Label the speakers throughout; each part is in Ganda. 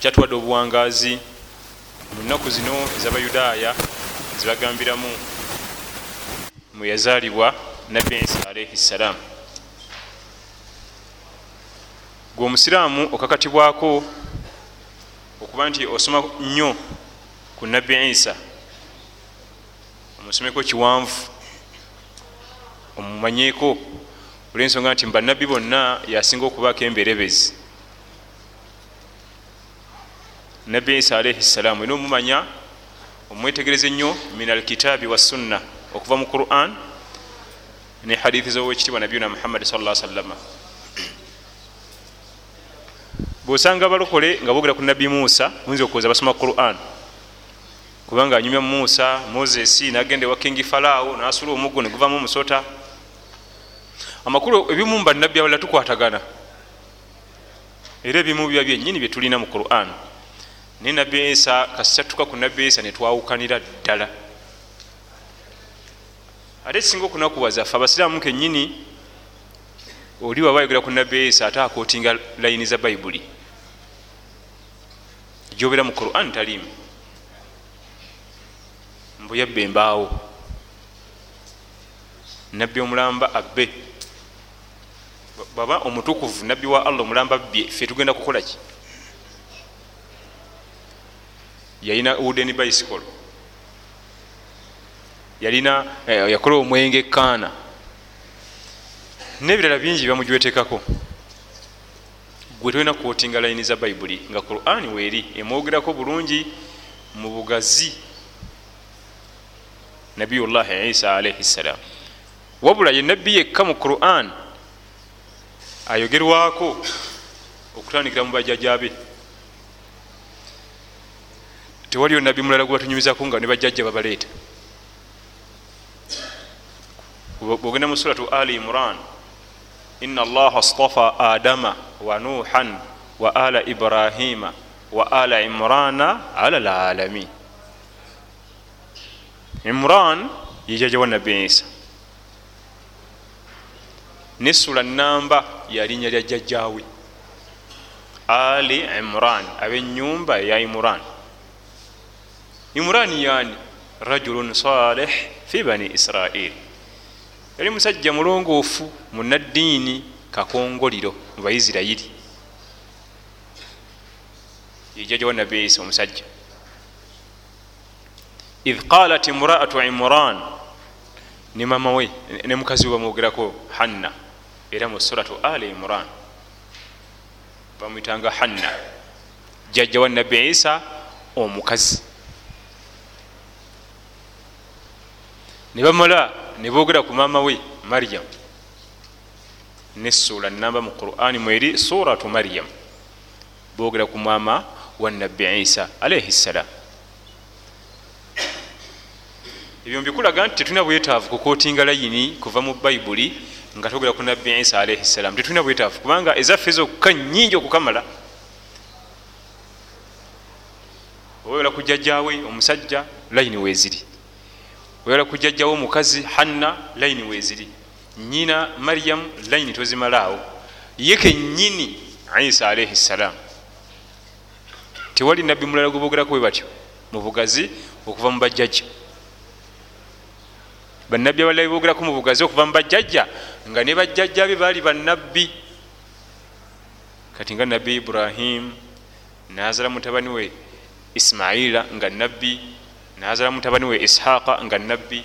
Speaker 1: akyatuwadde obuwangazi mu nnaku zino ez'abayudaaya zibagambiramu mwe yazaalibwa nabbi isa alaihi ssalaamu gwe omusiraamu okakatibwako okuba nti osoma nnyo ku nabbi isa omusomeko kiwanvu omumanyeeko olwensonga nti mubannabbi bonna yasinga okubaako emberebezi nabbi isa alaihi ssalaamu era omumanya omwetegereza ennyo min alkitaabi wassunna okuva mu quran ne hadithi zowekitibwa nabiyuna muhammadi sa sallama bwosanga abalokole nga bogera ku nabbi musa muyinza okuweza basoma quran. Kubanga anyumya musa moses nagenda ewa kingi falawo nasula omuggo neguvamu omusota. Amakulu ebimu mubannabbi abalala tukwatagana. Era ebimu biba byenyini byetulina mu quran naye nabbi isa kasatuka ku nabbi isa netwawukanira ddala. Ate ekisinga okunakuwaza fe abasiraamu kenyini oli waba ayogera ku nabbi isa ate akootinga layini za bayibuli. Gyobera mu quran talimu mbuyabba embaawo nabbi omulamba abbe. Baba omutukuvu nabbi wa allah omulamba bbye fe tugenda kukola ki yalina wooden bicycle. Yalina yakola omwenge kaana. Nebirala bingi bamujwetekako gwe tolina kwotinga layini za bayibuli nga quran weeri emwogerako bulungi mu bugazi. Nabiyullahi isa alaihi ssalam wabula ye nabbi yekka mu quran ayogerwako okutandikira mu bajjajjabe tewaliyo nabbi mulala gwe batunyumizako nga ne bajjajja babaleeta. Bwogenda mu suratu ali imran ina allaha astafa adama wa nuhan wa ala ibrahima wa ala imrana ala lalamin imran yejajja wa nabbi isa nesula namba yalinnya lya jjajjawe ali imran abenyumba ya imran imran yani rajulun salih fi bani israil. Yali musajja mulongoofu munaddiini kakongoliro mu baisirayiri yejajja wa nabbi isa omusajja. Idh qalat imraatu imran ne mama we ne mukazi we bamwogerako hanna era mu suratu ali imran bamwitanga hanna. Jajja wa nabbi isa omukazi ne bamala ne boogera ku maama we maryam. Nessuula namba mu qurani mweri suratu maryam. Boogera ku maama wa nabbi isa alaihi ssalam ebyo mbikulaga nti tetulina bwetaavu kukootinga layini kuva mu bayibuli nga togera ku nabbi isa alaihi ssalam tetulina bwetaavu kubanga ezaffe ezokka nyingi okukamala. Oyola ku jjajjawe omusajja layini weeziri oyola ku jjajjawe omukazi hanna layini weeziri. Nyina maryamu layini tozimalaawo ye kennyini isa alaihi ssalam tewali nabbi mulala gwe boogerako bwe batyo mu bugazi okuva mu bajjajja. Bannabbi abalala bebogerako mu bugazi okuva mu bajjajja nga ne bajjajja be baali bannabbi. Kati nga nabbi ibrahim nazala mutabani we ismaila nga nabbi nazala mutabani we ishaqa nga nabbi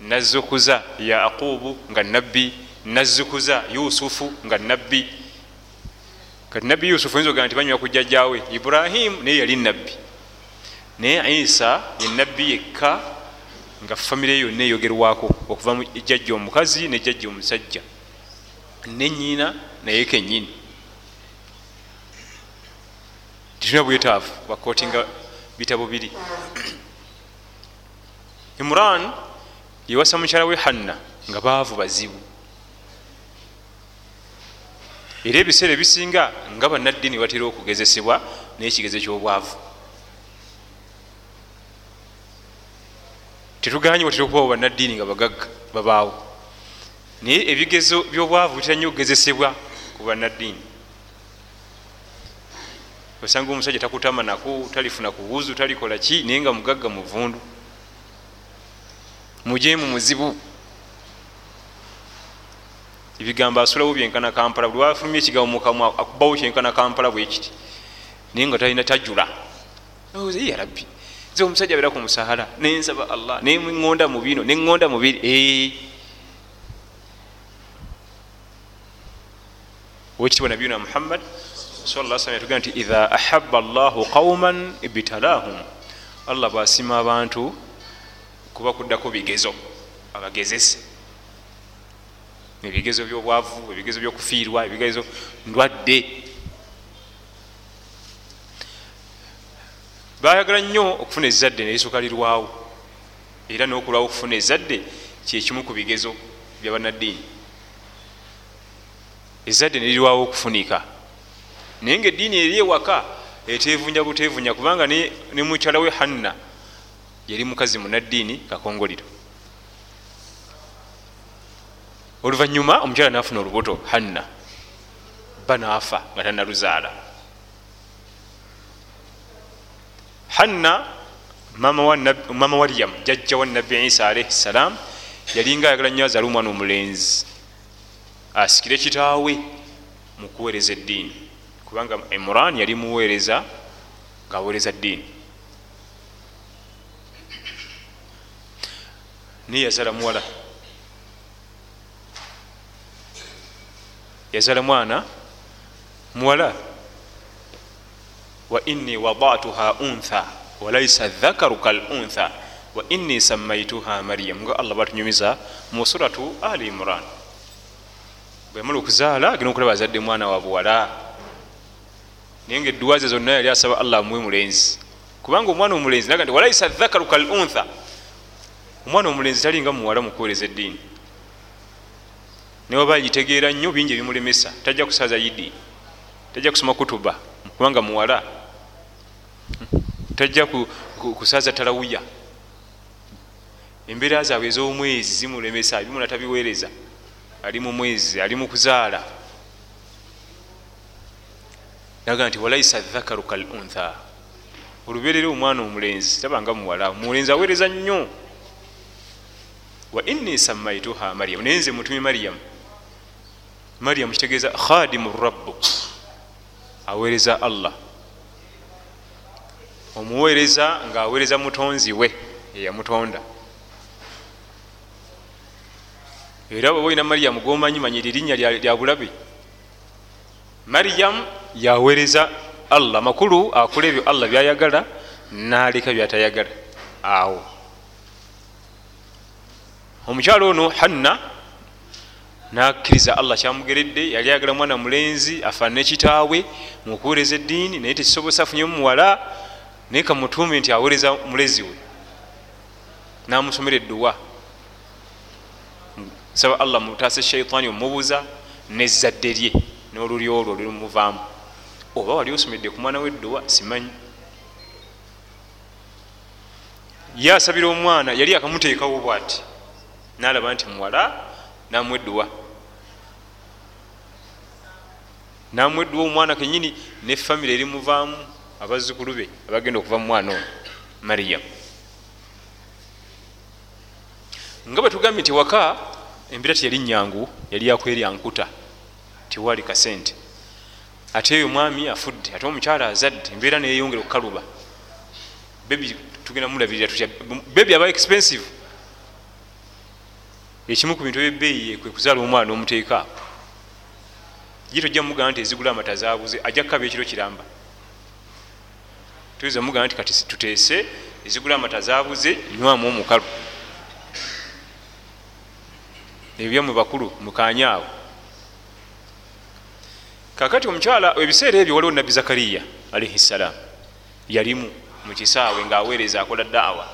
Speaker 1: nazzukuza yaqubu nga nabbi nazzukuza yusufu nga nabbi kati nabbi yusufu oyinza ogamba nti banywa ku jjajjawe ibrahimu naye yali nabbi naye isa ye nabbi yekka nga famire yonna eyogerwako okuva mu jjajja omukazi ne jjajja omusajja. Nenyina naye kenyini tetulina bwetaavu bakootinga bitabo biri imran yewasa mukyala we hanna nga baavu bazibu. Era ebiseera ebisinga nga bannaddiini batera okugezesebwa n'ekigezo ky'obwavu. Tetuganye batera okubawo bannaddiini nga bagagga babaawo. Naye ebigezo by'obwavu bitera nnyo okugezesebwa ku bannaddiini. Osanga omusajja takutama naku talifuna kuwuzu talikola ki naye nga mugagga muvundu mujemu muzibu. Ebigambo asulawo byenkana kampala buli wafulumya ekigambo mukamwa akubawo kyenkana kampala bwekiti naye nga talina tajula yarabbi nze omusajja abeera ku musahala nensaba allah neŋonda mu bino neŋonda mu biri. Owekitibwa nabiyuna muhammad yatugamba nti idha ahaba llahu qauman ibtalahum. Allah bwasima abantu kuba kuddako bigezo abagezese. Ebigezo byobwavu ebigezo byokufiirwa ebigezo ndwadde. Bayagala nnyo okufuna ezadde nelisukalirwawo era nokulwawo okufuna ezadde kyekimu ku bigezo byabanaddiini ezadde nerirwawo okufunika. Naye nga eddiini eri ewaka etevunya butevunya kubanga ne mukyala we hanna yali mukazi munaddiini kakongoliro. Oluvanyuma omukyala nafuna olubuto hanna ba naafa nga tanaluzaala hanna mama waliyam jajja wa nabbi isa alaihi ssalam yalinga ayagala nnyo azaala omwana omulenzi asikire kitaawe mu kuweereza eddiini. Kubanga imuran yali muweereza ngaaweereza ddiini naye yazaala muwala yazaala mwana muwala wa inni wadatuha untha walaisa dhakaru kal untha wa inni samaituha maryam. Nga allah batunyumiza mu suratu ali imran. Bwemala okuzaala agenda okulaba azadde mwana wa buwala naye nga edduwa ze zonna yali asaba allah amuwe mulenzi kubanga omwana omulenzi naga nti walaisa dhakaru kal untha omwana omulenzi talinga muwala mukuweereza eddiini. Newaba gitegeera nnyo bingi ebimulemesa tajja kusaza yidi tajja kusoma kutuba kubanga muwala tajja kusaza talawiya. Embeera zaabwe ez'omwezi zimulemesa ebimu natabiweereza ali mu mwezi ali mu kuzaala. Naga nti walaisa dhakaru kal untha olubeerera omwana omulenzi tabanga muwala mulenzi aweereza nnyo wa inni samaituha maryam. Naye nze mutumi maryamu maryamu kitegeeza khadimu rabbu. Aweereza allah. Omuweereza ngaaweereza mutonzi we eyamutonda era bwe olina maryamu gomanyi manyira erinnya lya bulabe maryamu yaweereza allah. Makulu akola ebyo allah byayagala naleka byatayagala. Awo omukyalo ono hanna nakkiriza allah kyamugeredde yali ayagala mwana mulenzi afaanane kitaawe mukuweereza eddiini naye tekisobosa afunyemu muwala naye kamutuume nti aweereza mulezi we. Namusomera edduwa. Saba allah mutaasa shaitaani omubuuza nezadde lye n'oluli olwo olumuvaamu oba wali osomedde ku mwana wedduwa simanyi. Ye asabira omwana yali akamuteekawo bwati nalaba nti muwala namwedduwa. Namwedduwa omwana kenyini ne famire erimuvaamu abazzukulu be abagenda okuva mu mwana ono mariyamu nga bwe tugambye nti waka embeera teyali nyangu yali yakwerya nkuta tiwali kasente. Ate eyo omwami afudde ate omukyala azadde embeera neyeyongera okukaluba. Bebi tugenda mulabirira tutya? Bebi aba expensive ekimu ku bintu ebyebeeyi kwe kuzaala omwana omuteeka ye tojja mugamba nti ezigula amata zabuze ajja kukaba ekiro kiramba. Tuyinza mugamba nti kati tuteese ezigula amata zabuze nywamu omukalu. Ebyammwe bakulu mukanyaawo kakati omukyala ebiseera ebyo waliwo nabbi zakariya alaihi ssalaamu yalimu mukisaawe ngaaweereza akola daawa.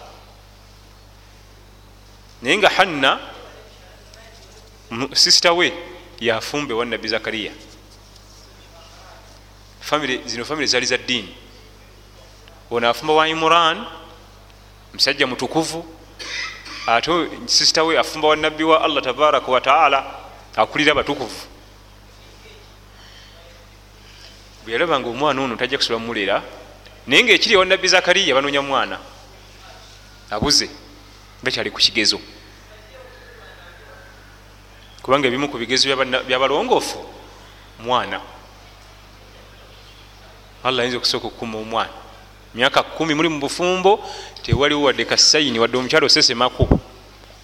Speaker 1: Naye nga hanna sisita we yafumbe wa nabbi zakariya zino famire zaali za ddiini ono afumba wa imuran musajja mutukuvu ate sisita we afumba wa nabbi wa allah tabaraka wataala akulira abatukuvu bwe yalaba nga omwana ono tajja kusobola mumulera naye ngaekiri ewa nabbi zakariya banoonya mwana. Abuze bakyali ku kigezo kubanga ebimu ku bigezo byabalongoofu mwana. Allah ayinza okusooka okukuma omwana. Myaka kumi muli mu bufumbo tewaliwo wadde kasayini wadde omukyalo osesemako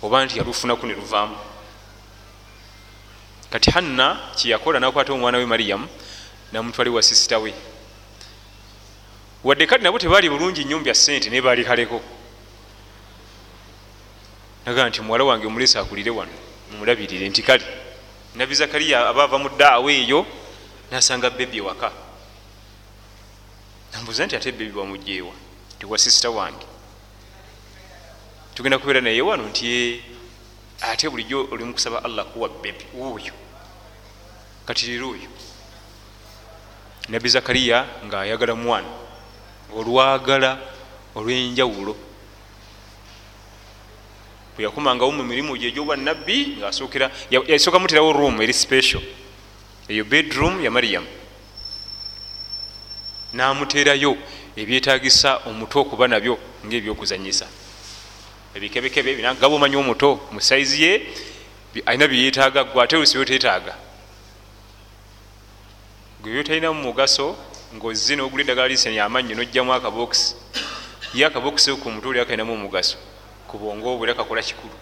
Speaker 1: oba nti yalufunaku ne luvaamu. Kati hanna kyeyakola nakwata omwana we mariyamu namutwali wa sisita we. Wadde kati nabo tebaali bulungi nnyo mbya sente naye baali kaleko nagaa nti muwala wange omulesi akulire wano mumulabirire nti kale nabbi zakariya aba ava mu ddaawa eyo nasanga bebi ewaka. Nambuuza nti ate bebi wamugjeewa tiwa sisita wange. Tugenda kubeera naye wano nti ate bulijjo oli mukusaba allah kuwa bebi oyo kati leero oyo nabbi zakariya ngaayagala mwana olwagala olwenjawulo bweyakomangawo mu mirimu gye egyobwa nabbi ngaasokera yasooka muterawo room eri special. Eyo bedroom ya mariyamu namuterayo ebyetagisa omuto okuba nabyo ngaebyokuzanyisa ebikebekebe binagaba omanyi omuto mu saizi ye alina byeyetaaga gwe ate olusi byotetaaga gwe byotalinamu mugaso ngaozze nogula eddagala lisani amannyo nojjamu akabokisi ye akabokisi ku mutwe oli akalinamu omugaso kubonga obwera kakola kikulu.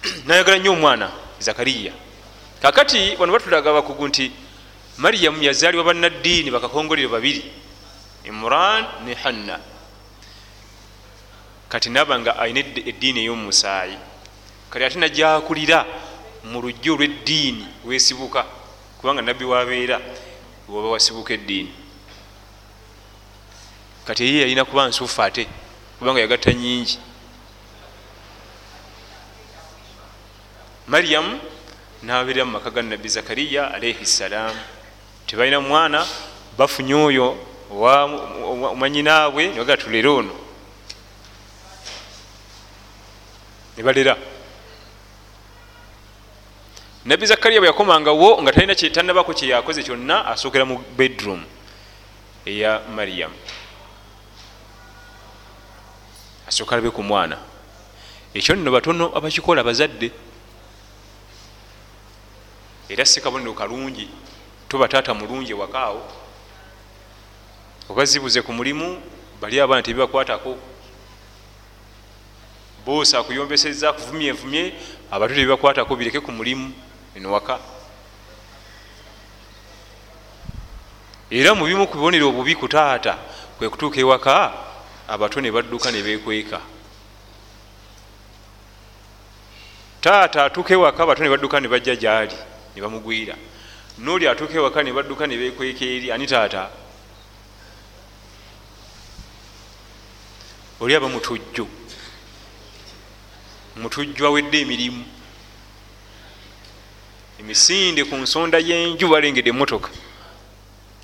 Speaker 1: Nayagala nnyo omwana zakariya. Kakati bano batulaga bakugu nti mariyamu yazaalibwa bannaddiini bakakongolero babiri imran ne hanna. Kati naba nga alina eddiini ey'omumusaayi. Kati ate najakulira mu lujjo olw'eddiini wesibuka kubanga nabbi wabeera waba wasibuka eddiini. Kati eye yalina kuba nsuufu ate kubanga yagatta nyingi mariyamu nabeera mu maka ga nabbi zakariya alaihi ssalaamu tebalina mwana bafunye oyo omanyinaabwe nibaga tulere ono. Nebalera nabbi zakariya bwe yakomangawo nga talina tanabako kyeyakoze kyonna asookera mu bedroom eya mariyamu asooka alabe ku mwana. Ekyo nno batono abakikola bazadde. Era si kabonero kalungi tuba taata mulungi ewakaawo obazibuze ku mulimu bali abaana tebibakwatako. Boosi akuyombeseza akuvumye nvumye abato tebibakwatako bireke ku mulimu enowaka era mu bimu ku bibonero obubi ku taata kwe kutuuka ewaka abato ne badduka ne bekweka taata atuuka ewaka abato ne badduka ne bajja gyali ne bamugwira. Noli atuuka ewaka ne badduka ne bekweka eri ani taata? Oli aba mutujju. Mutujju awedde emirimu. Emisinde ku nsonda y'enju balengedde emotoka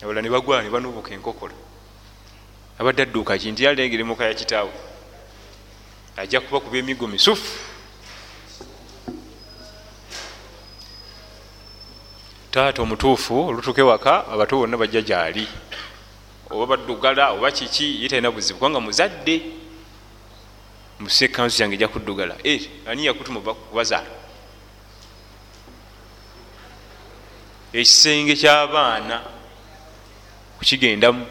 Speaker 1: abala ne bagwa ne banubuka enkokola abadde adduuka ki nti alengere emoka ya kitaawe. Ajja kuba kuba emigo misufu. Taata omutuufu olutuuka ewaka abato bonna bajja gyali. Oba baddugala oba kiki ye talina buzibu kubanga muzadde. Musa ekanzu yange ejja kuddugala. Ani yakutuma kubazaala ekisenge kyabaana kukigendamu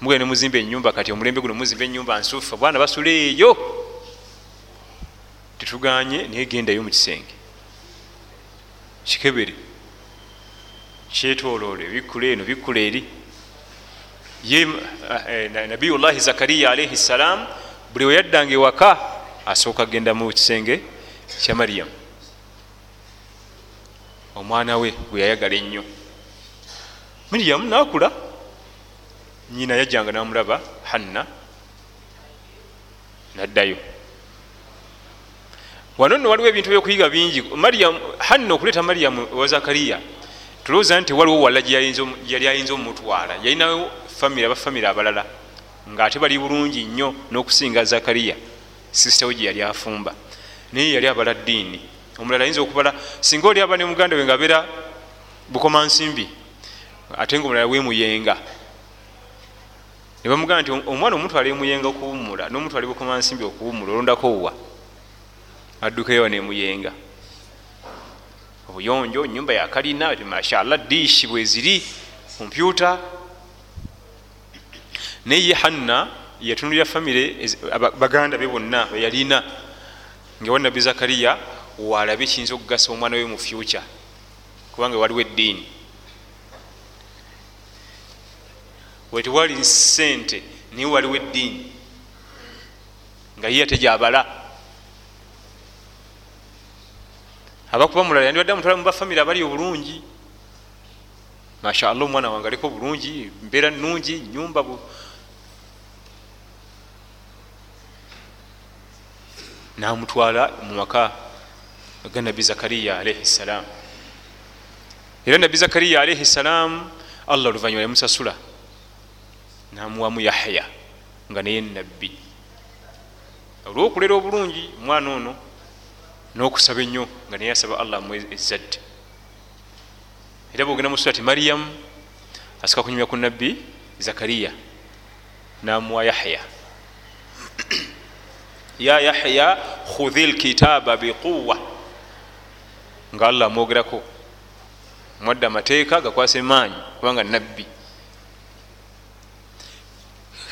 Speaker 1: mugende muzimba enyumba kati omulembe guno muzimba enyumba nsuufu. Abwana basula eyo. Tetuganye naye gendayo mu kisenge. Kikebere. Kyetoloole bikkula eno bikkula eri. Ye nabiyullahi zakariya alaihi ssalam buli weyaddanga ewaka asooka genda mu kisenge kya mariyamu omwana we gwe yayagala ennyo. Miriyamu nakula nyina yajjanga namulaba hanna naddayo. Wano nno waliwo ebintu byokuyiga bingi. Mariyamu hanna okuleeta mariyamu ewa zakariya tulowooza nti waliwo wala gyeyali ayinza omutwala yalinawo famire abafamire abalala ngaate bali bulungi nnyo n'okusinga zakariya sisitawe gye yali afumba. Naye yali abala ddiini. Omulala ayinza okubala singa oli aba ne muganda we nga beera bukoma nsimbi ate nga omulala nebamugamba nti omwana omutwala emuyenga okuwumula nomutwala bukoma nsimbi okuwumula olondako wa addukayo nemuyenga. Obuyonjo nyumba yakalina mashallah dishi bweziri kompyuta naye hanna yatunulira famire baganda be bonna beyalina nga wa nabbi zakariya walabe kiyinza okugasa omwana we mu fyuca kubanga waliwo eddiini wetewali sente naye waliwo eddiini. Nga ye ate gyabala. Abakuba mulala yandibadde amutwala mubafamire abali obulungi. Mashallah omwana wange aliko bulungi mbeera nungi nyumba namutwala mumaka ga nabi zakariya alaihi ssalam era nabi zakariya alaihi ssalam allah oluvanyuma yamusasula namuwamu yahya nga naye nabbi olwokulera obulungi omwana ono nokusaba ennyo nga naye asaba allah mu ezadde era bwogenda mu surati mariyamu asika kunyumya ku nabbi zakariya namuwa yahya. Ya yahya khudhi lkitaba biquwa nga allah amwogerako. Mwadde amateeka gakwasa emaanyi kubanga nabbi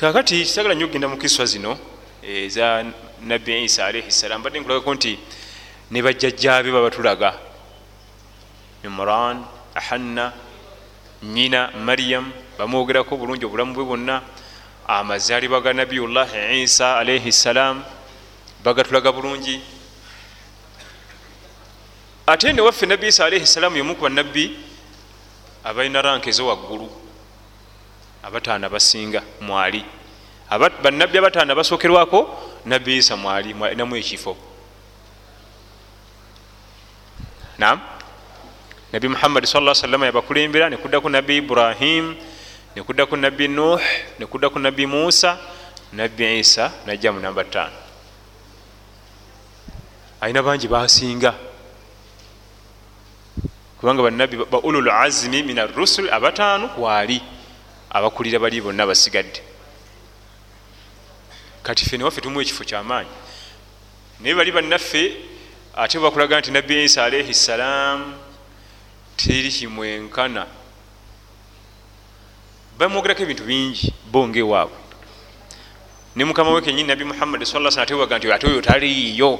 Speaker 1: kakati kisagala nyo okgenda mu kiswa zino eza nabbi isa alaihi ssalam badde nkulagako nti ne bajjajjabe babatulaga imran ahanna nyina maryam bamwogerako bulungi obulamu bwe bwonna. Amazaalibwa ga nabiyullahi isa alaihi ssalam bagatulaga bulungi. Ate newaffe nabbi isa alaihi salaamu yomu ku banabbi abalina ranka ezowaggulu abataano basinga mwali. Banabbi abataano basookerwako nabbi isa mwali namu ekifo. Nam nabbi muhammadi sa salama yabakulembera nekuddaku nabbi ibrahim nekuddaku nabbi nuh nekuddaku nabbi musa nabbi isa najja mu namba taano alina bangi basinga kubanga banabi ba ulul azimi min arusul abataano kwali abakulira bali bonna basigadde. Kati fe newaffe tumu ekifo kyamaanyi naye bali bannaffe ate bakulaga nti nabbi isa alaihi ssalam teri kimwenkana bamwogerako ebintu bingi bongewaabwe ne mukama we kenyini nabbi muhammadi sa sa ate waga nti ate oyo taliiyo.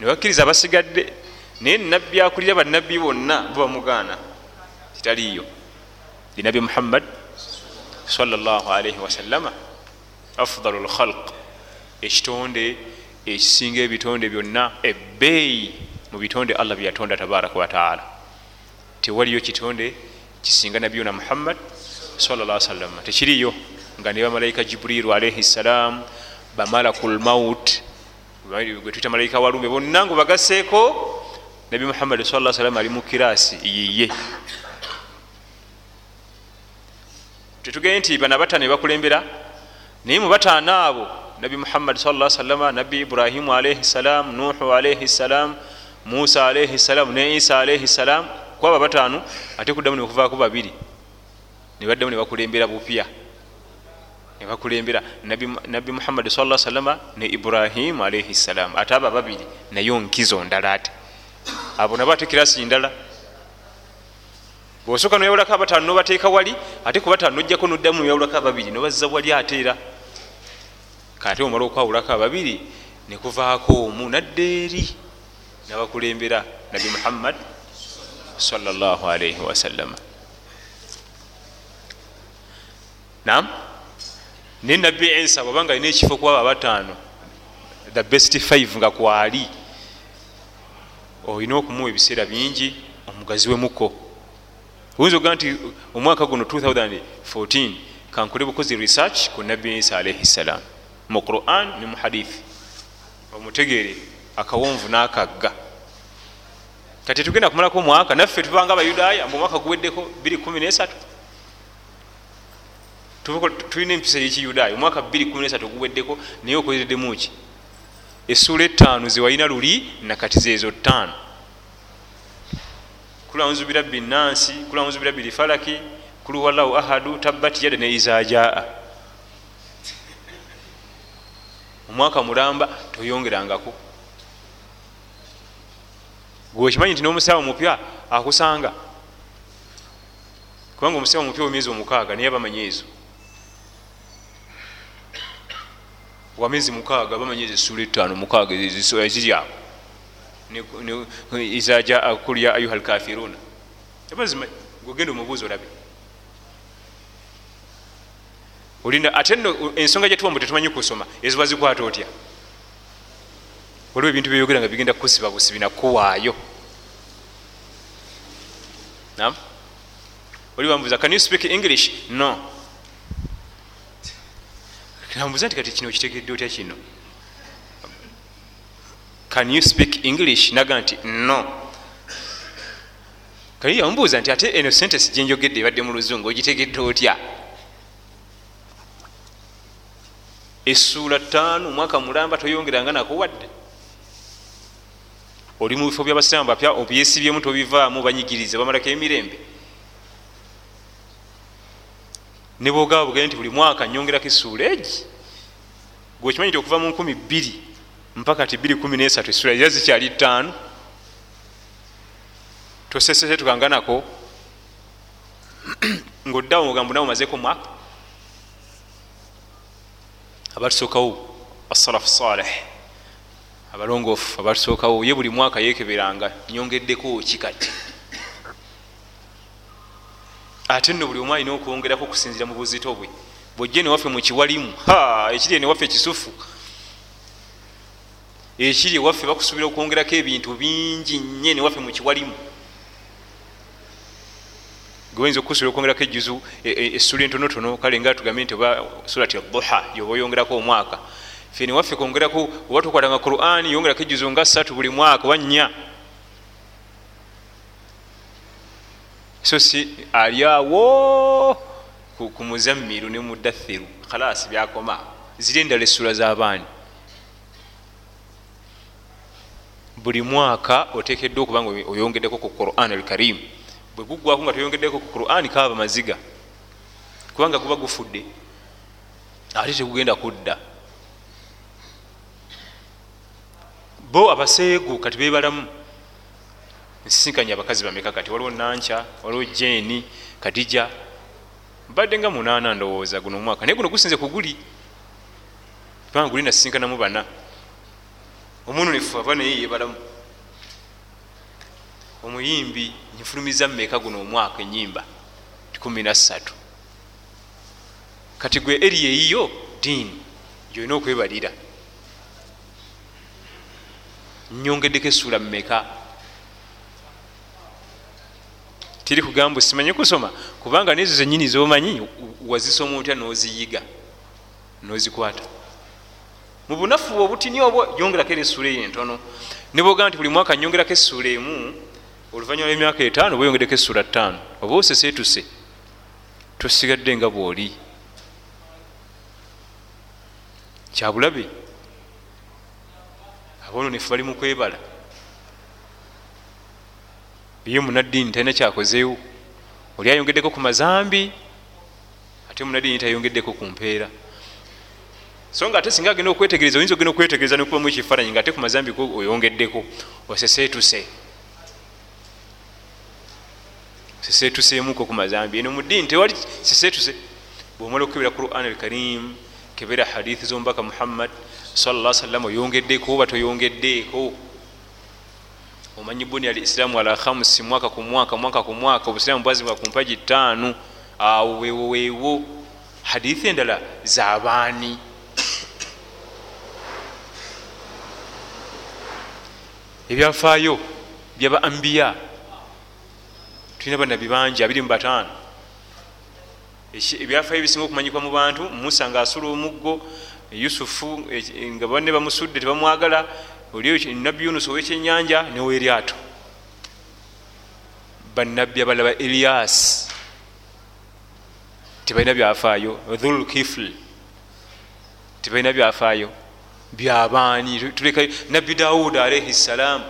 Speaker 1: Nebakkiriza basigadde naye nabbi akulira bannabbi bonna bubamugaana kitaliiyo linabi muhammad salaalaihi wasallama afdalu lkhalq ekitonde ekisinga ebitonde byonna ebbeeyi mu bitonde allah byeyatonda tabaraka wataala tewaliyo kitonde kisinga nabiyuna muhammad salama tekiriyo nga ne bamalayika jibriru alaihi ssalam bamalakul maut gwetwita malayika walume bonna nga bagaseeko nabi muhammadi sa salam ali mu kirasi yiye tetugende nti bana bataano bakulembera. Naye mu bataano abo nabi muhammadi sa salama nabi ibrahimu alaihi salam nuhu alaihi salam musa alaihi salam ne isa alaihi salam kwaba bataano ate kuddamu nekuvaako babiri. Nebaddamu nebakulembera bupya. Nebakulembera nabbi muhammadi sa salama ne ibrahimu alaihi salam. Ate abo babiri naye nkizo ndala ate. Abo nabo ate kirasi ndala bwosooka noyawulako abataano nobateeka wali ate kubataano nojjako noddamu noyawulako ababiri nobazza wali ate era. Kate omala okwawulako ababiri nekuvaako omu nadde eri nabakulembera nabi muhammad salaalaihi wasallama nam naye nabbi isa bwabanga alina ekifo kuwaba abataano the best five nga kwali olina okumuwa ebiseera bingi omugazi wemuko oyinza okuga nti omwaka guno 2014 kankole bukozi research ku nabbi isa alaihi ssalam mu quran ne mu hadithi omutegere akawonvu n'akagga. Kati tugenda kumalako omwaka naffe tubanga abayudaaya mu mwaka guweddeko 213 tulina empisa yekiyudaaya omwaka 213 guweddeko naye okozeddemu ki? Essuula etaano zewalina luli nakati zeezo ttaano kulauzu birabbi nansi kulauzu birabbi lifalaki kuluwallahu ahadu tabbat yada ne izajaa omwaka mulamba toyongerangako. Gwekimanyi nti nomusawo mupya akusanga? Kubanga omusawo mupya wemyezi omukaaga naye bamanye ezo. Wamezi mukaaga bamanye ezo esula etaano mukaaga eziri awo izajaa kul ya ayuha lkafiruna abazimanyi gwegenda omubuuzi olabe. Olinda ate no ensonga gyetuba mbu tetumanyi kusoma eziba zikwata otya? Waliwo ebintu byeyogera nga bigenda kusiba busibi nakuwaayo nam oli bambuuza can you speak english? No. Nambuuza nti kati kino okitegedde otya kino can you speak english? Naga nti no. Kali yambuuza nti ate eno sentence gyenjogedde ebadde mu luzungu ogitegedde otya? Essuula ttaano omwaka mulamba toyongeranga nakuwadde oli mu bifo byabasiraamu bapya obyesibyemu tobivaamu banyigirize bamalako emirembe. Ne bwogaba bugende nti buli mwaka nyongerako essuula egi? Gwekimanyi ti okuva mu nkumi bbiri mpaka ti 213 essuula era zikyali ttaano. Tosesese tukanganako ngaoddawo mugambo nawe omazeko mwaka abatusookawo asalafu saleh abalongoofu abatusookawo ye buli mwaka yekeberanga nyongeddeko ki kati? Ate nno buli omu alina okwongerako okusinzira mu buzito bwe bwojje newaffe mukiwalimu ekiri newaffe ekisufu ekiri ewaffe bakusuubira okwongerako ebintu bingi nnye newaffe mukiwalimu gweoyinza okusuubira okwongerako ejuzu essula entonotono kale nga tugambe nti oba surati duha yoba oyongerako omwaka. Fe newaffe kwongerako oba tukwatanga quran yongerako ejuzu nga satu buli mwaka oba nnya. So si ali awo ku muzammiru ne mudathiru khalasi byakoma. Ziri endala essula z'abaani buli mwaka otekeddwa okuba nga oyongeddeko ku quran al karim bwe guggwako nga toyongeddeko ku quran kaaba maziga. Kubanga guba gufudde ate tegugenda kudda. Bo abaseegu kati bebalamu nsisinkanya abakazi bameka kati? Waliwo nanca waliwo jeeni kadija mbadde nga munaana ndowooza guno omwaka naye guno gusinze kuguli kubanga guli nasisinkanamu bana omuntu nefu ava naye yebalamu omuyimbi nfulumiza mumeka guno omwaka enyimba 13 kati gwe eri eyiyo diini gyolina okwebalira. Nyongeddeko essuula mumeka tiri kugamba simanyi kusoma kubanga nezo zenyini zomanyi wazisoma otya noziyiga nozikwata mu bunafu bwe obutini obwo yongerako era essuula eyo entono. Ne bwogamba nti buli mwaka nyongerako essuula emu oluvanyuma lwemyaka etaano oba oyongeddeko essuula ttaano. Oba osesetuse tosigadde nga bwoli. Kyabulabe abononefu bali mu kwebala. Ye munaddiini talina kyakozeewo. Oli ayongeddeko ku mazambi ate munaddiini tayongeddeko ku mpeera so nga ate singa agenda okwetegereza oyinza ogenda okwetegereza nekubamu ekifaananyi nga ate ku mazambi ko oyongeddeko oseseetuse seseetuseemuko ku mazambi. Eno mu ddiini tewali seseetuse bwomala okukebera quran al karim kebera hadithi zomubaka muhammad salla sallam oyongeddeko oba toyongeddeeko omanyi buni al islaamu ala khamsi mwaka ku mwaka mwaka ku mwaka obusiraamu bwazibwa ku mpaji ttaanu. Awo weewo weewo. Hadithi endala zabaani ebyafaayo byaba ambiya. Tulina banabi bangi abiri mubataano ebyafaayo ebisinga okumanyikwa mu bantu musa nga asula omuggo yusufu nga banne bamusudde tebamwagala oli nabbi yunus owekyenyanja neweryato banabbi abalaba elias tebalina byafaayo. Dhul kifl tebalina byafaayo byabaani. Tulekayo nabbi dawud alaihi ssalaamu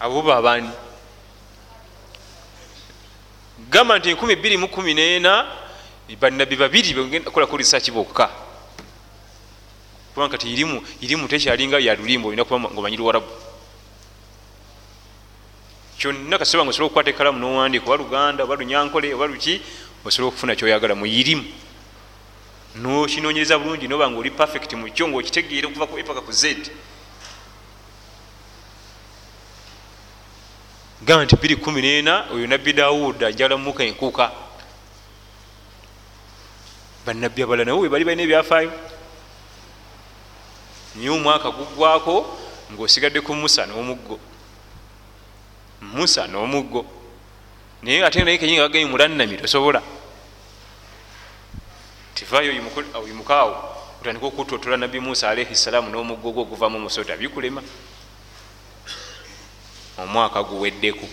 Speaker 1: abo babaani. Gamba nti 214 banabbi babiri bekolaku risaaki bokka. Kubanga kati irimu tekyalinga yalulimba olina kuba ngaomanyi luwarabu. Kyonna kasoba nga osobola okukwata ekalamu nowandiika oba luganda oba lunyankole oba luki osobola okufuna kyoyagala mu irimu nokinonyereza bulungi noba nga oli perfect mukyo ngaokitegeere okuva ku epaka ku z. Gamba nti 214 oyo nabbi dawuda ajala mumuka enkuuka banabbi abalala nawe bali balina ebyafaayo. Naye omwaka gugwako ngaosigadde ku musa n'omuggo. Musa n'omuggo. Naye ate naye kenyinga gagenyi mulannami tosobola tivayo oyimukaawo otandika okutotola nabbi musa alaihi salaamu n'omuggo gwo oguvamu omusota bikulema omwaka guweddeku.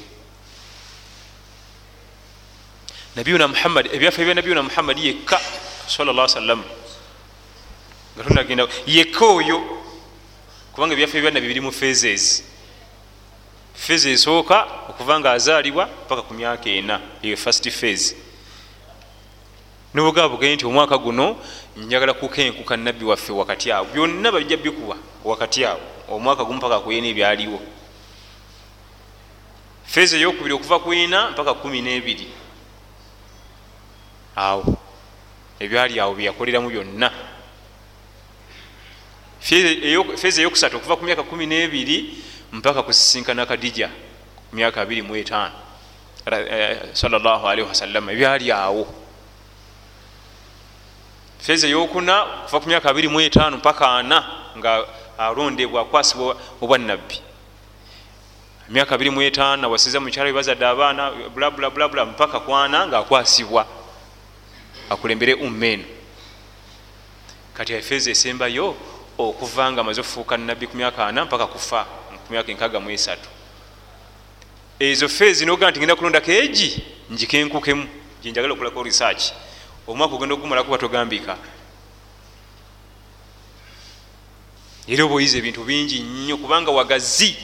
Speaker 1: Nabiyuna muhammad ebyafa bya nabiyuna muhammad yekka salla sallam nga tunagenda yekka oyo kubanga ebyafa byanabbi biri mu phases phase esooka okuva nga azaalibwa paka ku myaka ena eyo first phase nobugaa bugee nti omwaka guno njagala kukenkuka nabbi waffe wakati awo. Byonna babijja bikuwa wakati awo. Omwaka gumu paka kuyena ebyaliwo. Phase eyokubiri okuva kwina mpaka kumi nebiri. Awo ebyali awo byeyakoleramu byonna. Feezi eyokusatu okuva ku myaka kumi nebiri mpaka kusisinkana kadija myaka abiri mu etaano salllahalihi wasallama ebyali awo feezi eyokuna okuva ku myaka abiri mu etaano mpaka ana nga alondebwa akwasibwa obwanabbi emyaka abiri mu etaano awasiza mukyala webazadde abaana bulabulabulabula mpaka kwana nga akwasibwa. Akulembere umma eno. Kati efeeza esembayo okuva nga amaze okufuuka nabbi ku myaka ana mpaka kufa ku myaka enkaga mu esatu. Ezo feezi nogaa nti ngenda kulondako egi njikenkukemu gyenjagala okulako research omwaka ogenda ogumalaku batogambika era oba oyiza ebintu bingi nnyo kubanga wagazi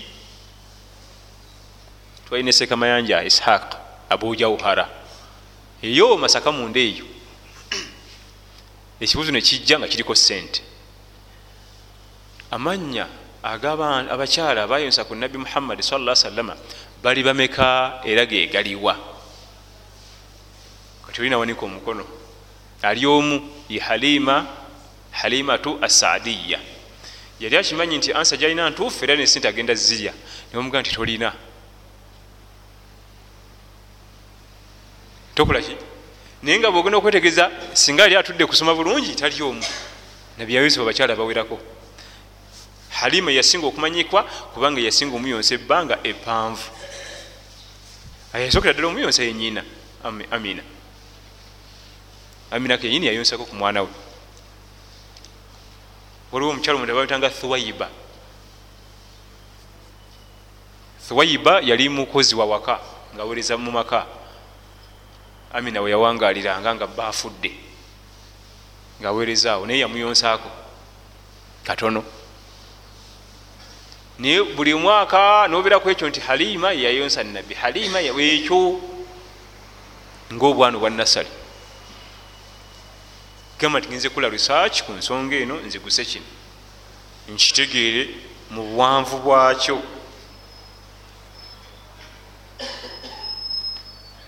Speaker 1: twalina esekamayanja ishaq abujauhara eyo masaka munda eyo. Ekibuzo nekijja nga kiriko sente amanya abakyala abayonsa ku nabbi muhammadi salla salama bali bameka era gegaliwa kati olina wanika omukono ali omu ye halima halimatu asadiya. Yali akimanyi nti ansa gyalina ntuufu era nesente agenda zirya nibamugaa nti tolina. Tokolaki naye nga bwogenda okwetegereza singa ali atudde kusoma bulungi tali omu. Nabi yusufu abakyala bawerako. Halima yasinga okumanyikwa kubanga yasinga omuyonsa ebbanga epanvu. Yasookera ddala omuyonsa yenyina amina amina kenyini yayonsako ku mwana we? Waliwo omukyalo omuntu abayitanga thuwaiba. Thuwaiba yali mukozi wa waka ngaawereza mu maka. Amina we yawangaliranga nga baafudde ngaaweerezaawo naye yamuyonsaako. Katono. Naye buli mwaka nobeeraku ekyo nti halima yeyayonsa nabbi halima ekyo ngaobwana obwa nasale gamba tigenze kula research ku nsonga eno nziguse kino. Nkitegeere mu buwanvu bwakyo.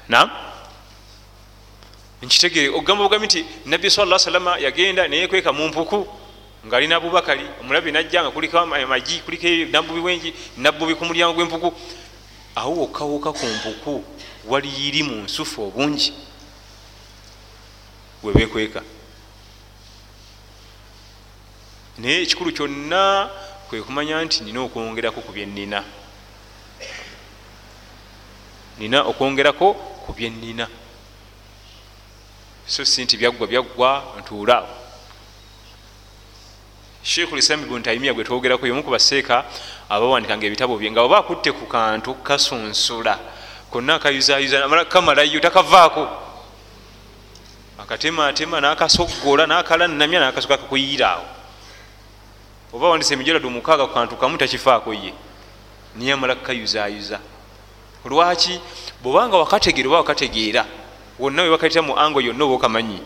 Speaker 1: Nam nkitegeere okugamba bugambi nti nabbi sala salama yagenda neyekweka mu mpuku ngaalina abubakali omulabi najja nga kuliko amagi kuliko nabbubi bwengi nabbubi ku mulyango gw'empuku. Awo wokkawuka ku mpuku waliyiri mu nsufu obungi. Webekweka naye ekikulu kyonna kwe kumanya nti nina okwongerako ku byenina nina okwongerako ku byenina so si nti byaggwa byaggwa ntuulaawo sheikhu lislam ibuni taimiya gwe twogerako yomu ku baseeka abawandikanga ebitabo bye nga oba akutte ku kantu kasunsula. Konna akayuzayuza kamalayo takavaako. Akatematema nakasoggola nakalannamya nakasoka kakuyiraawo oba wandisa emijalado mukaaga ku kantu kamu takifaako ye. Niyamala kukayuzayuza lwaki? Bwobanga wakategeera oba wakategeera wonna webakayita mu ango yonna oba okamanyi.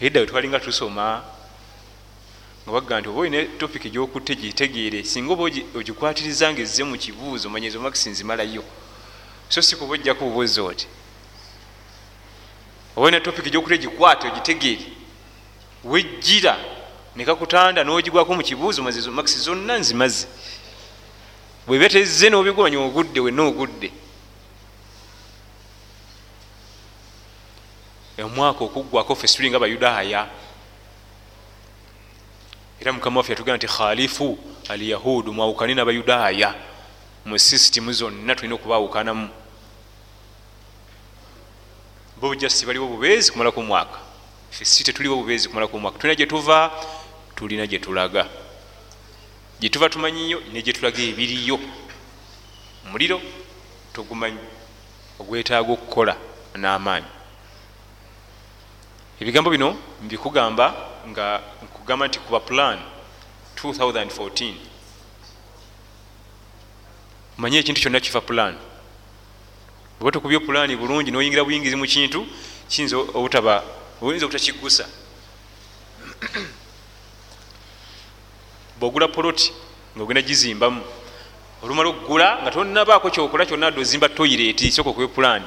Speaker 1: Edda we twalinga tusoma nga bagga nti oba olina topiki gyokutte gitegeere singa oba ogikwatiriza nga ezze mu kibuuzo manyizo makisi nzimalayo so si kuba ojjaku bubuuzi oti oba olina topiki gyokutte gikwate ogitegeere wejjira nekakutanda nogigwako mu kibuuzo mazizo makisi zonna nzimaze. Bwebeteze nobigwanya ogudde wenna ogudde omwaka okuggwako fe situlinga abayudaaya era mukama waffe yatugamba nti khalifu al yahudu mwawukane n'abayudaaya mu sisitimu zonna tulina okubawukanamu bo bujasi baliwo bubeezi kumalaku omwaka fe si tetuliwo bubeezi kumalaku omwaka tulina gyetuva tulina gyetulaga gyetuva tumanyiyo negyetulaga ebiriyo. Muliro togumanyi ogwetaaga okukola n'amaanyi. Ebigambo bino mbikugamba nga nkugamba nti kuba plan 2014 manye ekintu kyonna kifa plan. Oba tokubye pulaani bulungi noyingira buyingizi mu kintu kiyinza obutaba oyinza obutakigusa bwogula poloti ngaogenda gizimbamu olumala okugula nga tonabaako kyokola kyonna adde ozimba toyireti soka okuba pulaani.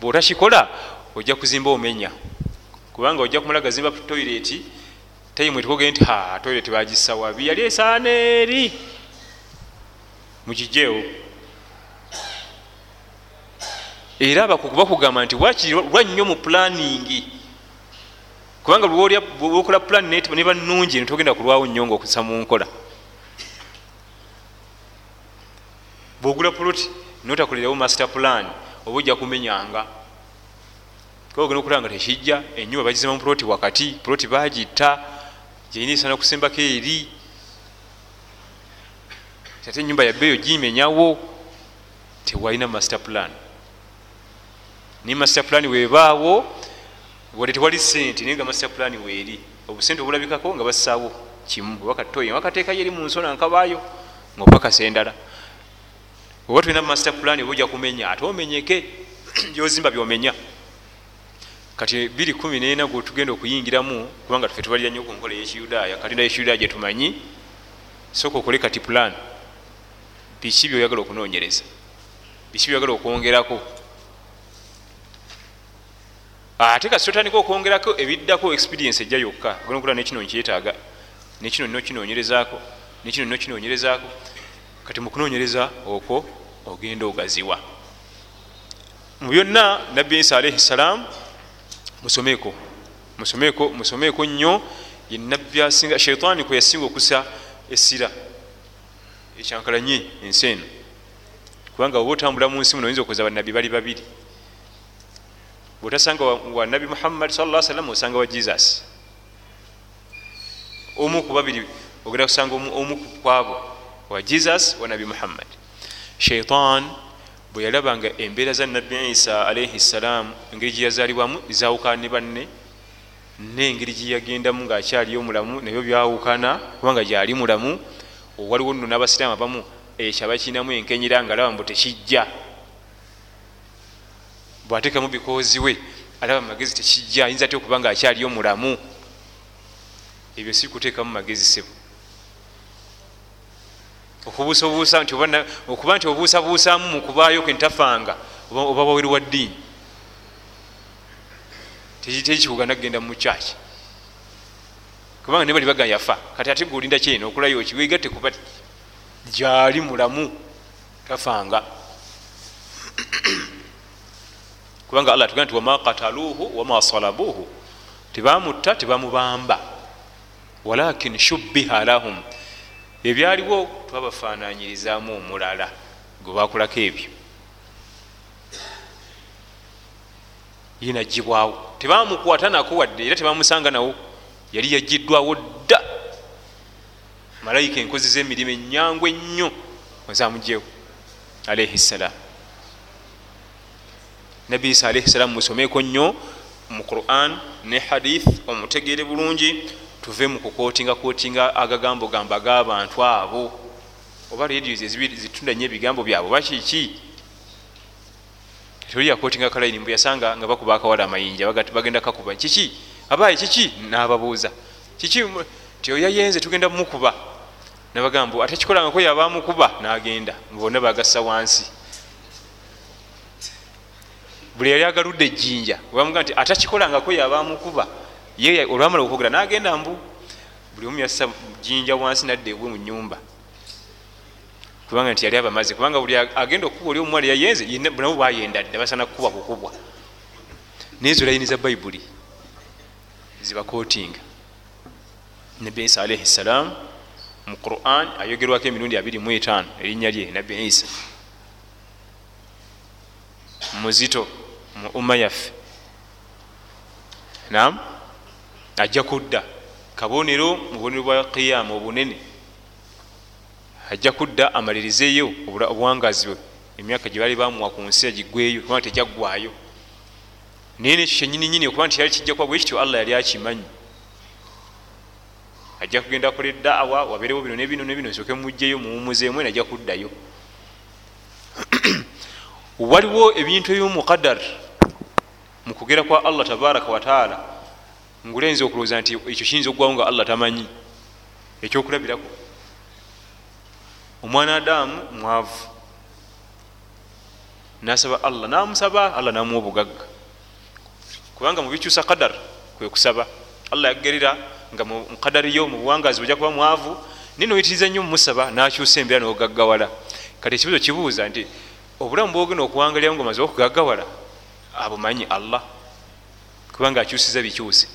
Speaker 1: Bwotakikola ojja kuzimba omenya. Kubanga ojja kumala gazimba toyireti tayimwetukogee nti ha toyireti bagisa wabi. Yali esaana eri mukijeewo era bakugamba nti wakiri lwannyo mu pulaningi kubanga lwokola pulani neba nungi netogenda kulwawo nnyo nga okusa mu nkola. Bwogula puloti notakolerawo master plan oba ojja kumenyanga. Ogenda okulaba nga tekijja enyumba bagizima mu puloti wakati puloti bagitta gyeyina esana kusembako eri. Ate enyumba yabbeeyo gimenyawo tewalina master plan. Ni master plan webaawo wadde tewali sente naye nga master plan weeri. Obusente obulabikako nga bassaawo kimu wakatoyi wakateekayo eri mu nsona nkabaayo nga opakasa endala. Oba tulina master plan oba ojja kumenya ate omenyeke gyozimba byomenya. Kati 214 gwetugenda okuyingiramu kubanga tufe tubalira nnyo ku nkola yekiyudaaya katinda yekiyudaaya gyetumanyi soka okole kati plan biki byoyagala okunoonyereza? Biki byoyagala okwongerako ate kasi totandika okwongerako ebiddako experience ejja yokka. Onaokola nekino nkyetaaga. Nekino nina okinoonyerezaako nekino nina okinoonyerezaako kati mukunoonyereza okwo ogenda ogaziwa. Mu byonna nabbi isa alaihi ssalaamu musomeeko. Musomeeko musomeeko nnyo. Yenabbi asinga shaitaani kwe yasinga okusa essira. Ekyankalanye ensi eno. Kubanga oba otambula mu nsi muno oyinza okuza bannabbi bali babiri bwotasanga wa nabi muhammad sa sallam osanga wa jesus. Omu ku babiri ogenda kusanga omu kwabo wa jesus wa nabi muhammad. Shaitan bwe yalabanga embeera za nabbi isa alaihi ssalaamu engeri gyeyazaalibwamu zawukana ne banne nengeri gyeyagendamu ngaakyali omulamu nabyo byawukana kubanga gyali mulamu waliwo nno n'abasiraamu abamu ekyaba kirinamu enkenyera nga alaba mbu tekijja bwateekamu bikozi we alaba mumagezi tekijja ayinza ate okuba nga akyali omulamu ebyo si kuteekamu magezi sebo okubuusabuusa nti okuba nti obuusabuusaamu mukubaayo kentafanga oba waweru wa ddiini tekikugana kgenda mukyaki kubanga ne bali baga yafa kati ate gulinda kyeno okulayo kiwegatte kuba gyali mulamu tafanga kubanga allah tugamba nti wama kataluuhu wama salabuuhu. Tebamutta tebamubamba walakin shubbiha lahum. Ebyaliwo twabafananyirizaamu omulala gwe bakulako ebyo. Yinagibwawo. Tebamukwata nako wadde era tebamusanga nawo. Yali yagiddwawo dda. Malayika enkozi z'emirimu enyangu ennyo. Ezamugyewo alaihi ssalam nabbi isa alaihi salaamu musomeeko nnyo mu quran ne hadith omutegeere bulungi tuve mu kukootinga kootinga agagambo gamba g'abantu abo. Oba radios zitunda nyo ebigambo byabwe bakiki toli yakootinga kalaini mbwe yasanga nga bakuba akawala amayinja bagenda kakuba. Kiki? Abaye kiki? Nababuuza. Kiki? Ti oyayenze tugenda mukuba nabagamba atekikolangako yabamukuba nagenda. Bonna bagassa wansi buli yali agaludde ejjinja bamuga nti atakikolangako yabamukuba ye olwamala okwogera nagenda mbu buli omu yassa jinja wansi nadda ebwe mu nyumba kubanga nti yali abamaze kubanga buli agenda okukuba oli omuwala yayenze nabo bayenda dda basana kukuba kukubwa naye zo layini za bayibuli zibakootinga nabbi isa alaihi ssalaamu mu quran ayogerwako emirundi 25 erinnya lye nabbi isa. Muzito mu umma yaffe. Nam ajja kudda. Kabonero mu bubonero bwa qiyama obunene. Ajja kudda amalirizeeyo obuwangazi bwe. Emyaka gye bali bamuwa ku nsi agigweyo kubanga tejaggwayo naye nekyo kyenyininyini okuba nti yali kijja kuba bwe kityo allah yali akimanyi. Ajja kugenda kola eddaawa wabeerewo bino nebino nebino soke mugjeyo muwumuzeemu najja kuddayo. Waliwo ebintu ebyomukadar mu kugera kwa allah tabaraka wataala ngulenza okulowooza nti ekyo kiyinza okugwawo nga allah tamanyi. Ekyokulabirako omwana adamu mwavu nasaba allah namusaba allah namuwa obugagga. Kubanga mubikyusa kadar kwekusaba allah yagerera nga mukadariyo mubuwangazi bujja kuba mwavu naye noyitiriza nnyo mumusaba nakyusa embeera nogaggawala. Kati ekibuzo kibuuza nti obulamu bwogenda okuwangaliramu nga omaze okugaggawala abumanyi allah kubanga akyusiza bikyuse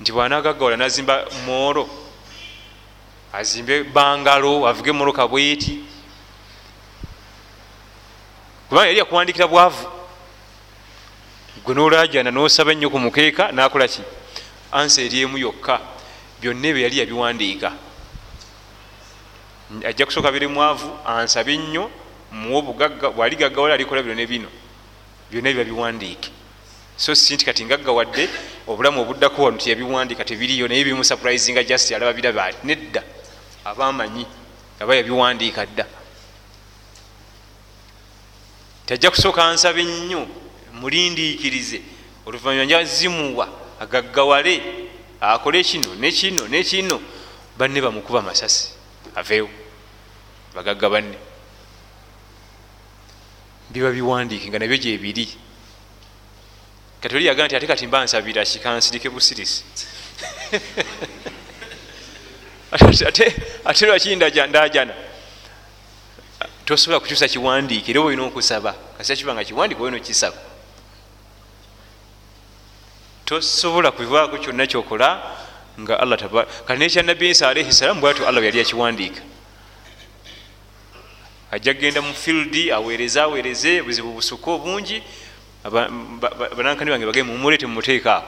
Speaker 1: nti bwanagaggawala nazimba mooro azimbe bangalo avuge moroka bweti. Kubanga yali yakuwandikira bwavu. Gwe nolajana nosaba ennyo ku mukeeka nakolaki ansa eryemu yokka. Byonna ebyo yali yabiwandiika. Ajja kusooka biri mwavu ansabe nnyo muwe obugagga bwali gaggawala alikola bino nebino byonna ebyo babiwandiike so si nti kati ngaggawadde obulamu obuddako wano tiyabiwandiika tebiriyo naye bimusupurizinga just alaba birabaali nedda abamanyi aba yabiwandiika dda. Tajja kusooka ansabe nnyo mulindiikirize oluvanyuma njazimuwa agaggawale akole kino nekino nekino banne bamukuba masasi aveewo bagagga banne biba biwandiike nga nabyo gyebiri kati oli yagaa nti ate kati mba nsabira kikansirike busirisi ate lwaki ndajana? Tosobola kukyusa kiwandiike era olina okusaba kasita kiba nga kiwandiike olina okisaba tosobola kuvaako kyonna kyokola nga allah kati nekya nabbi isa alaihi salaamu bwatyo allah yali yakiwandiika ajja kgenda mu fieldi aweereze aweereze buzibu busuka obungi. Banankani bange bage mumulete mumuteekaako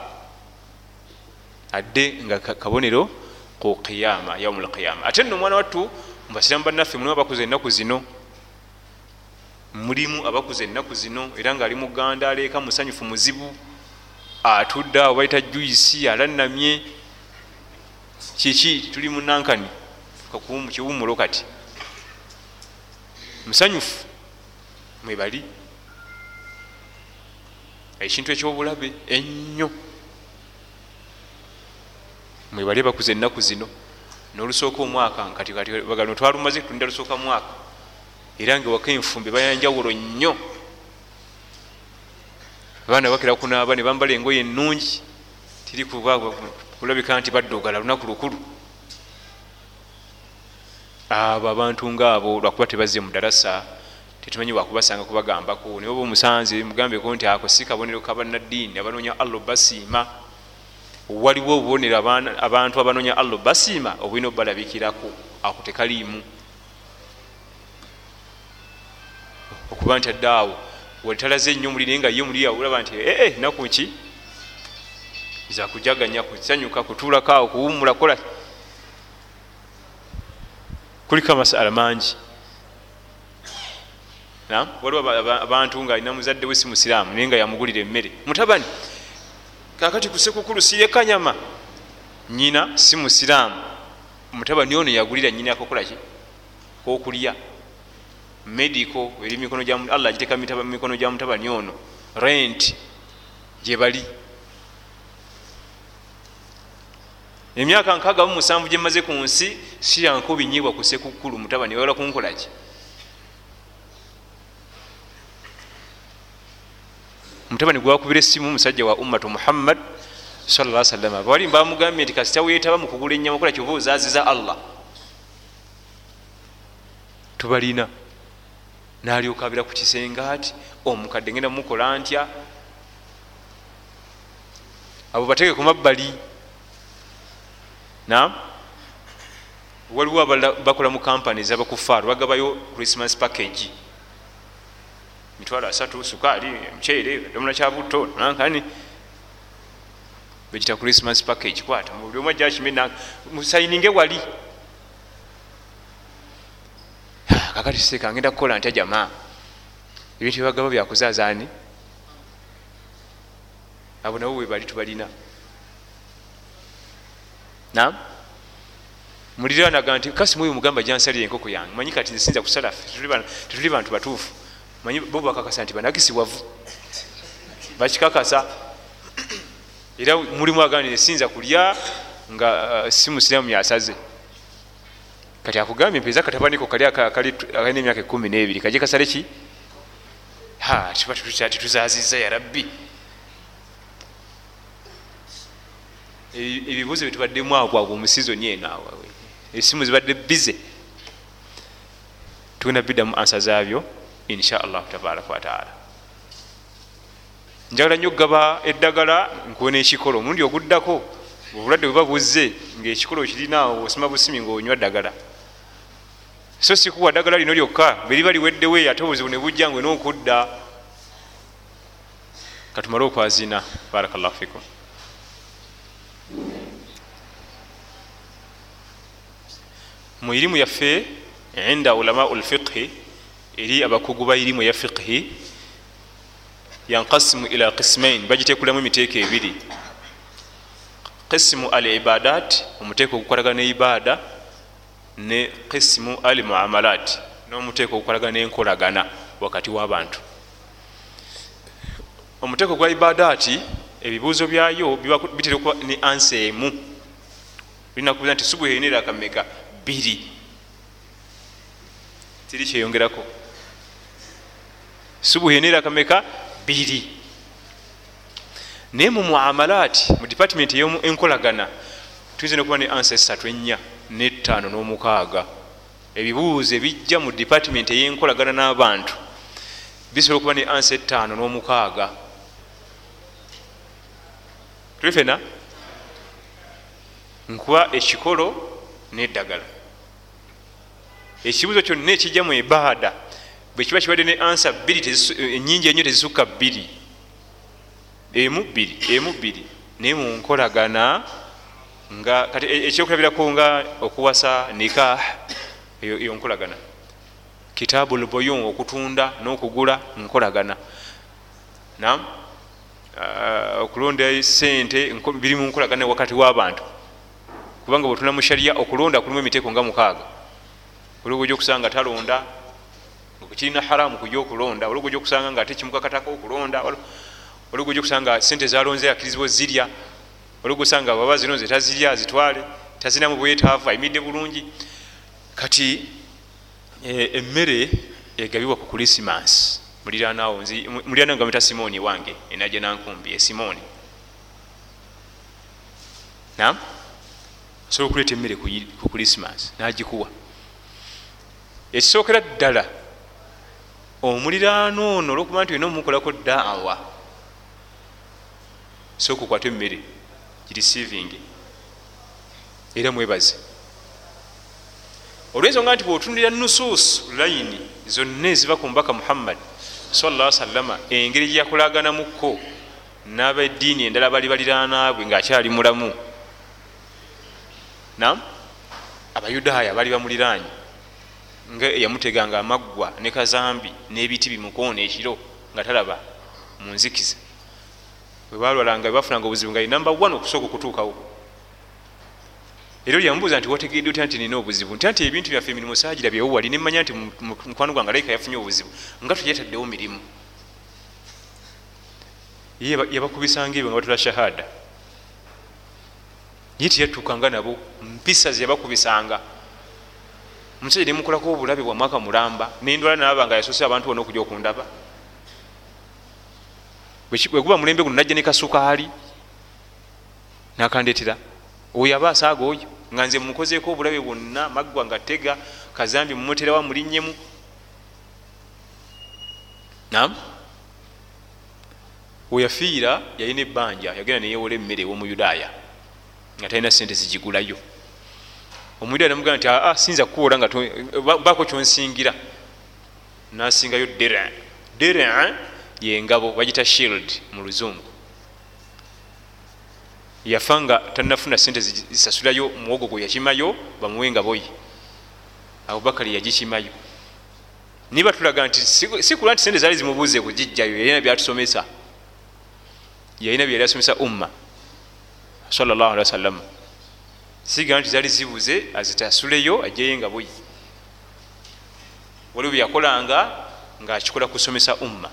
Speaker 1: adde nga kabonero ku qiyama yaumu lqiyama ate nno omwana wattu mubasiramu bannaffe mulimu abakuza ennaku zino. Mulimu abakuza ennaku zino era ngaali muganda aleeka musanyufu muzibu atudde awo baita juisi alannamye. Kiki? Tuli munankani kiwumulo kati musanyufu mwebali. Ekintu ekyobulabe ennyo. Mwebali bakuza ennaku zino nolusooka omwaka nkati bagano twalumaze kutunda lusooka mwaka era nga waka enfumbe bayanjawulo nnyo. Abaana bakira kunaaba ne bambala engoye ennungi tiri kulabika nti baddogala lunaku lukulu abo abantu ngaabo lwakuba tebazze mu darasa tetumanyi wakubasanga kubagambako. Naye oba omusanze mugambeko nti ako si kabonero kabannaddiini abanoonya allo basiima waliwo obubonero abantu abanoonya allo basiima obulina obalabikirako ako tekaliimu. Okuba nti addaawo wetalaze ennyo omuli naye nga ye omuli olaba nti ee naku ki? Zakujaganya kusanyuka kutuulako awo kuwumula kola kuliko amasala mangi. Waliwo abantu nga alina muzadde we si musiraamu naye nga yamugulira emmere. Mutabani kakati kusekukulu siyekanyama nyina si musiraamu. Mutabani ono yagulira nyina akokolaki kokulya. Medico eri mikono allah agiteka mikono gya mutabani ono. Rent gyebali emyaka nkaaga mu musanvu gyemaze ku nsi siyanko binyibwa ku sekukulu mutabani wala kunkolaki mutabani gwakubira essimu musajja wa ummatu muhammad salla salama bali bamugambye nti kasita wetaba mukugula enyama kola kyova ozaziza allah? Tubalina. Nalyokabira ku kisenge ati omukadde ngenda mukola ntya? Abo bateke ku mabbali nam waliwo bakola mu kampani zabakufaaru bagabayo christmas package. Mitwalo asatu sukaali muceere domula kyabutto nankani begita christmas package kwata buli omu ajakime musayininge wali. Kakati seeka ngenda kukola ntya jama ebintu byebagaba byakuzaazaani abo nabo webali tubalina nam muliraanaga nti kasi mwoyo mugamba jansalire enkoko yange. Manyi kati nsinza kusala tetuli bantu batuufu. Manyi bo bakakasa nti banakisiwavu bakikakasa. Era mulimu agandi nesinza kulya nga uh, si musiramu yasaze. Kati akugambye mpeza katabaniko kali kalina emyaka ekumi nebiri. Kaje kasale ki? Tituzaziza yarabbi ebibuzo byetubaddemu agwagwe omusizoni eno esimu zibadde bize. Tugenda biddamu ansa zaabyo insha allahu tabaraka wataala njagala nnyo okugaba eddagala nkuwe nekikolo. Omulundi oguddako obulwadde bweba buzze ngaekikolo kirinaawo osima busimi ngaonywa ddagala. So sikuwa ddagala lino lyokka beriba liweddewo ate obuzibu ne bujja ngwe nokudda katumale okwazina. Barakallahu fikum mu irimu yaffe inda ulamau lfiqhi eri abakugu ba irimu ya fiqhi yankasimu ila qismain bagitekulamu emiteeko ebiri. Qisimu al ibadat omuteeko ogukolagana ne ibada ne qisimu al muamalat nomuteeko ogukolagana nenkolagana wakati w'abantu omuteeko gwa ibadaati ebibuuzo byayo bitera okuba ne ansa emu linakubuza nti subuhenera akameka bbiri tiri kyeyongerako. Subuhenera akameka bbiri naye mu muamalaati mu departiment enkolagana tuyinza nokuba ne ansa esatu ennya netaano n'omukaaga. Ebibuuzo ebijja mu departiment eyenkolagana n'abantu bisobola okuba ne ansa etaano n'omukaaga. Tulifena nkuba ekikolo neddagala. Ekibuzo kyonna ekijja mu ibaada bwekiba kibadde ne ansa bbiri enyingi ennyo tezisukka bbiri. Emu bbiri emu bbiri naye munkolagana nga kati e, ekyokulabirako nga okuwasa nikah eyo nkolagana. Kitaabu lboyon okutunda n'okugula nkolagana. Nam okulonda sente biri mu nkolagana wakati w'abantu kubanga bwetunda mu sharia okulonda kulimu emiteeko nga mukaaga. Olwogo ojja okusanga talonda kirina haramu kujja okulonda olwogo ojja okusanga nga ate kimukakatako okulonda. Olwogo ojja okusanga sente zalonze akirizibwa zirya olwogo osanga baba zinonze tazirya zitwale tazinamu bwetaavu ayimidde bulungi. Kati emmere egabibwa ku krisimas muliranawo mulirana nga meta simoni wange enaja nankumbi esimoni nam osobola okuleeta emmere ku krisimas nagikuwa. Ekisookera ddala omuliraano ono olwokuba nti olina omukolako daawa sooka okwata emmere girisivingi era mwebaze. Olwensonga nti bweotundira nusuusu layini zonna eziva ku mubaka muhammad salla salama engeri gyeyakolaganamuko n'abeddiini endala bali baliraanaabwe ngaakyali mulamu nam abayudaaya bali bamuliraanyi nga eyamuteganga amaggwa ne kazambi n'ebiti bimukoona ekiro nga talaba mu nzikiza. Webalwalanga webafunanga obuzibu nga inamba one okusooka okutuukawo. Era olyamubuuza nti wategedde otya nti nina obuzibu? Nti anti ebintu byaffe emirimu saagirabyewo wali nemanya nti mukwano gwange alayika yafunye obuzibu nga tugyetaddewo mirimu. Yabakubisanga ebyo nga batula shahada ye teyatuukanga nabo mpisa zeyabakubisanga omusajja nemukolako obulabe bwa mwaka mulamba nendwala nalaba nga yasose abantu bona okujja okundaba. Bweguba mulembe guno najja nekasukaali nakandetera oyo aba asaaga oyo nga nze mukozeeko obulabe bwonna maggwa nga tega kazambi mumuterawa mulinnyemu nam weyafiira yalina ebbanja yagenda neyewola emmere ew'omuyudaaya nga talina sente zigigulayo. Omuyudaaya namugamba nti aa sinza kukuwola nga bako kyonsingira. Nasingayo dere dere yengabo bagita shield mu luzungu. Yafa nga tanafuna sente zisasulayo muwogo gwe yakimayo bamuwe engaboye abubakari yagikimayo. Niba tulaga nti sikula nti sente zaali zimubuuze kugijjayo yalina byatusomesa. Yalina byeyali asomesa umma sallllah alihi wasallama siga nti zaali zibuze azitasuleyo ajjeyo engaboye waliwo byeyakolanga ngaakikola kusomesa umma.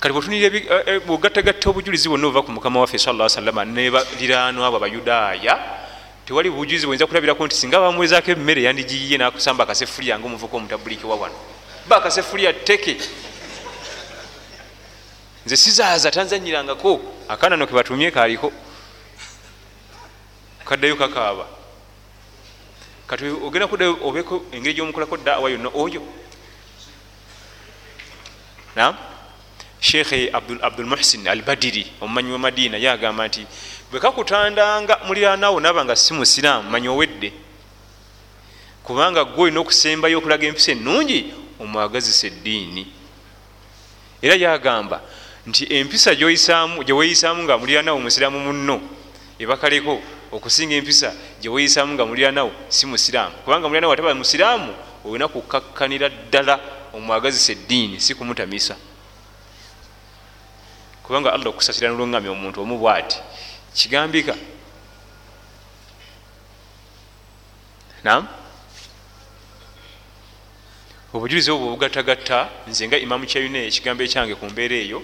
Speaker 1: Kati bwetunira eh, eh, bwegattagatta obujulizi bwonna obuva ku mukama waffe sa salama nebaliraano abo abayudaaya tewali bujulizi bweyinza kulabirako nti singa bamwezaako emmere yandigiyiye nakusamba akasefuliya nga omuvuka omutabuliki wa wano. Ba akasefuliya teke nze sizaaza tanzanyirangako. Akanano kebatumye kaliko kaddayo kakaaba. Kati ogenda kuddayo obeeko engeri gyomukolako daawa yonna oyo. Nam sheekhe abdulmuhsin al badiri omumanyi wa madiina yagamba nti bwekakutandanga muliraanawo naba nga si musiraamu manyi owedde. Kubanga gwe olina okusembayo okulaga empisa ennungi omwagazisa eddiini era yagamba nti empisa gyeweyisaamu nga muliraanawo musiraamu munno ebakaleko okusinga empisa gyeweyisaamu nga muliraanawo si musiraamu. Kubanga muliraanawo ataba musiraamu olina kukakkanira ddala omwagazisa eddiini si kumutamisa. Kubanga allah okusasira nolwengami omuntu omu bwati. Kigambika. Nam obujulizi obwo bugatagatta nze nga imamu kyayune ekigambo ekyange ku mbeera eyo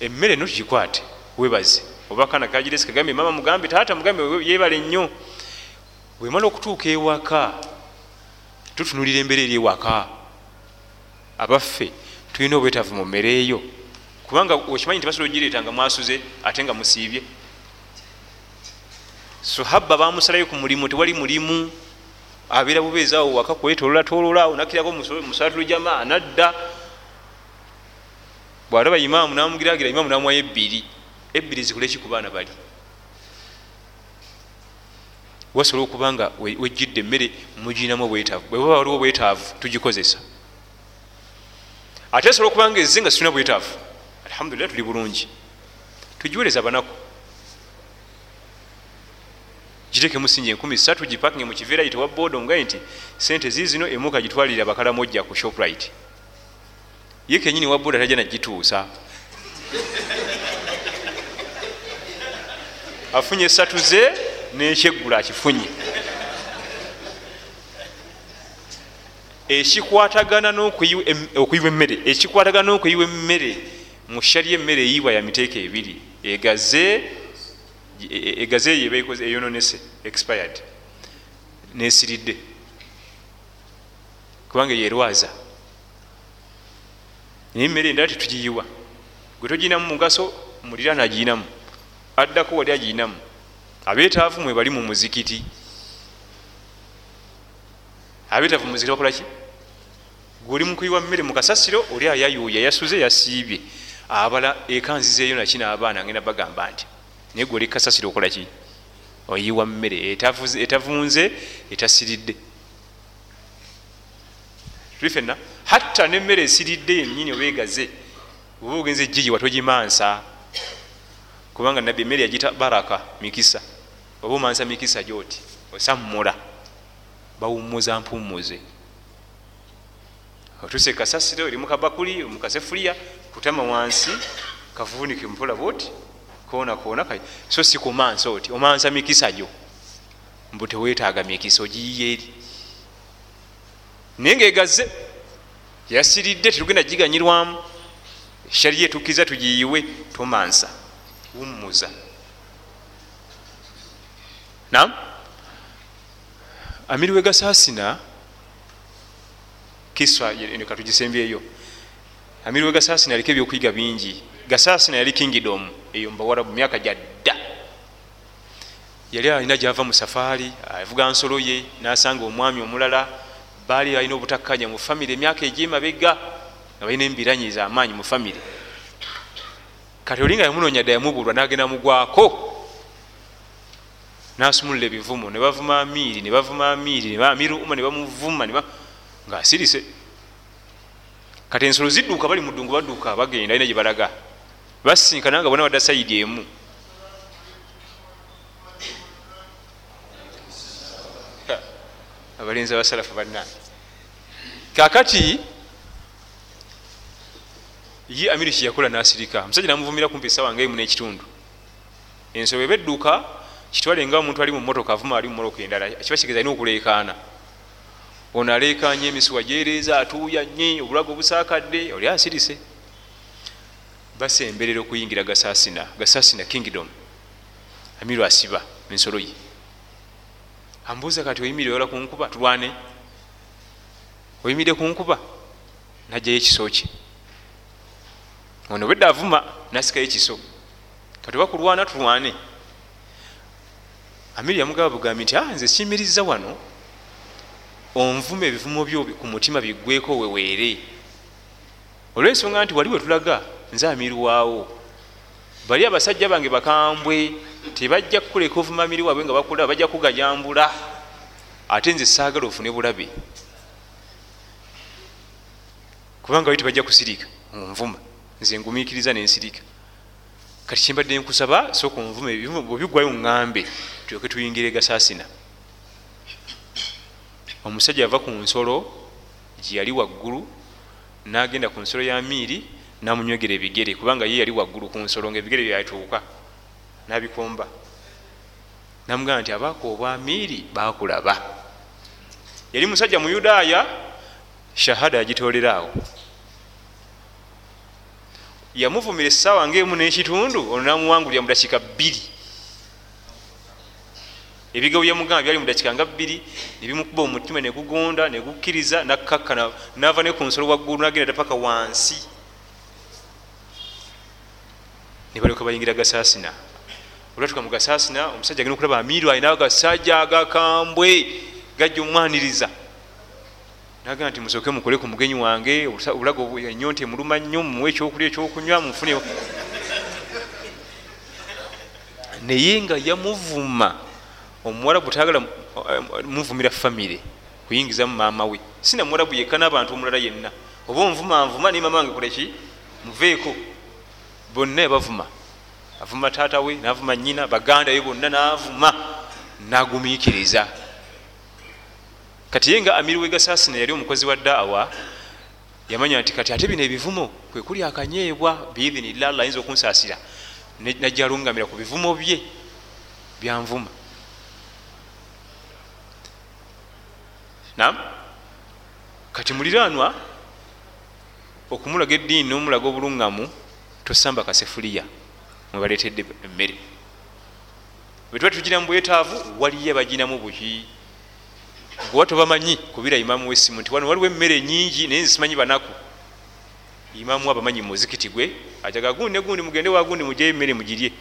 Speaker 1: emmere no tugikwate webaze. Oba kana kagiresi kagambe mama mugambe taata mugambe yebale nnyo. Wemala okutuuka ewaka tutunulira embeera eri ewaka. Abaffe tulina obwetaavu mu mmere eyo kubanga okimanyi nti basobola ogireeta nga mwasuze ate nga musiibye. Sohaba bamusalayo ku mulimu tewali mulimu abeera bubeezaawo waka kwetolola tololaawo nakirako musalatulujama nadda bwalaba imaamu namugiragira imaamu namwayo ebbiri. Ebbiri zikole ki ku baana bali? Wasobola okuba nga wejjidde emmere muginamu obwetaavu. Bweba waliwo obwetaavu tugikozesa. Ate esobola okuba nga ezze nga situna bwetaavu? Alhamdulilah tuli bulungi. Tugiwereza banaku gireke musinji enkumi satu gipakinge mukiveera yitewa boda omugaye nti sente zizino emuka gitwalire abakalamojja ku shoprite ye kenyini wa boda tajja nagituusa afunye esatu ze nekyeggula akifunye. Ekikwatagana okuyiwa emmere ekikwatagana n'okuyiwa emmere mu shari emmere eyiibwa ya miteeka ebiri egaze egaze eyo ebaikoze eyononese expired nesiridde. Kubanga yerwaza naye emmere endala tetugiyiwa gwe toginamu mugaso mulira naginamu. Addako wali aginamu. Abeetaavu mwe bali mu muzikiti. Abeetaavu mumuzikiti bakolaki gweoli mukuyiwa mmere mukasasiro oli ayayuuya yasuze yasiibye. Abala ekanzizeeyo nakina abaana ngenda bagamba nti naye gwe oli kasasire okolaki oyiwa mmere etavunze etasiridde. Tuli fenna hatta nemmere esiridde yenyini obeegaze oba ogenze jiyiwa togimansa. Kubanga nabbi emmere yagita baraka mikisa. Oba omansa mikisa gyoti osammula bawumuza mpumuze. Otuse kasasiro eri mukabakuli mukasefuliya kutama wansi kavunike mpola bwoti kona kona so si kumansa oti omansa mikisa gyo. Mbu tewetaaga mikisa ogiyiye eri. Naye ngaegaze yasiridde tetugenda giganyirwamu. Shariya etukkiza tugiyiwe tomansa wummuza. Nam amiriwe gasaasina kiswa katugisembyeyo amiriwe gasaasina aliko ebyokuyiga bingi. Gasaasina yali kingdom eyo mubawarabu myaka gyadda yali alina gyava mu safaari avuga nsolo ye nasanga omwami omulala baali alina obutakkanya mu famire emyaka egyemabega nga balina embiranyiza amaanyi mu famire kati oli nga yamunoonya dda yamubulwa nagenda mugwako nasumulula ebivumo nebavuma amiiri nebavuma amiiri amiiruma nebamuvuma nga asirise. Kati ensolo zidduuka bali mudungu badduuka bagenda alina gyebalaga basinkana nga bona wadda saidi emu abalenzi abasalafu banna. Kakati ye amiru kyeyakola nasirika. Omusajja namuvumira kumpi esawa nga emu nekitundu. Ensolo ebedduka kitwale nga omuntu ali mu motoka avuma ali mu motoka endala kiba kigeza alina okuleekaana. Ono aleekanye emisuwa gyereeza atuuya nye obulago busaakadde oli asirise. Basemberera okuyingira gasaasina gasaasina kingdom. Amiru asiba ensolo ye ambuuza kati oyimirire ola kunkuba tulwane. Oyimirire kunkuba najjayo ekiso kye ono bwedde avuma nasikayo ekiso. Kati bakulwana tulwane. Amiri yamugaba bugambi nti nze kiyimiriza wano. Onvuma ebivumo byo ku mutima biggweko weweere. Olwensonga nti wali wetulaga nze amirwaawo bali abasajja bange bakambwe tebajja kukuleka ovuma amiri waabwe nga bakulaba bajja kugajambula ate nze saagala ofune bulabe kubanga bali tebajja kusirika onvuma nze ngumiikiriza nensirika kati kyembadde nkusaba soka onvuma bwebigwayo ŋŋambe tulyoke tuyingire gasaasina omusajja ava ku nsolo gyeyali waggulu nagenda ku nsolo ya miiri namunywegera ebigere kubanga ye yali waggulu ku nsolo nga ebigere byatuuka nabikomba namugamba nti abaaka obwamiiri bakulaba yali musajja mu yudaaya shahada yagitoleraawo yamuvumira essaawa ngaemu n'ekitundu ono namuwangulira mu dakika bbiri. Ebigawo byamugamba byali mu dakika nga bbiri nebimukuba omutima negugonda negukkiriza nakkakkana nava ne ku nsolo waggulu nagenda dapaka wansi. Nebaleka bayingira gasaasina olwatuka mu gasaasina omusajja agenda okulaba amiru alina agasajja agakambwe gajja omwaniriza nagamba nti musooke mukole ku mugenyi wange obulago enyonta emuluma nnyo mumuwe ekyokulya ekyokunywa mufune naye nga yamuvuma omuwarabu tagala muvumira famire kuyingiza mu maama we. Sina muwarabu yekka n'abantu omulala yenna. Oba onvuma nvuma naye maama wange koleki muveeko. Bonna yabavuma avuma taata we navuma nyina baganda ye bonna navuma nagumiikiriza. Kati ye nga amiri wegasaasina yali omukozi wa daawa yamanya nti kati ate bino ebivumo kwe kuli akanyeebwa biidhinillah allah ayinza okunsaasira najja alungamira ku bivumo bye byanvuma nam kati muliranwa okumulaga eddiini nomulaga obuluŋŋamu tosamba kasefuliya mwebaletedde emmere. Bwetuba tugina mu bwetaavu waliyo baginamu buki gwewa tobamanyi kubira imamu wesimu nti wano waliwo emmere nyingi naye nsimanyi banaku. Imamu abamanyi mumuzikiti gwe ajaga gundi negundi mugende wagundi mujeyo emmere mugirye.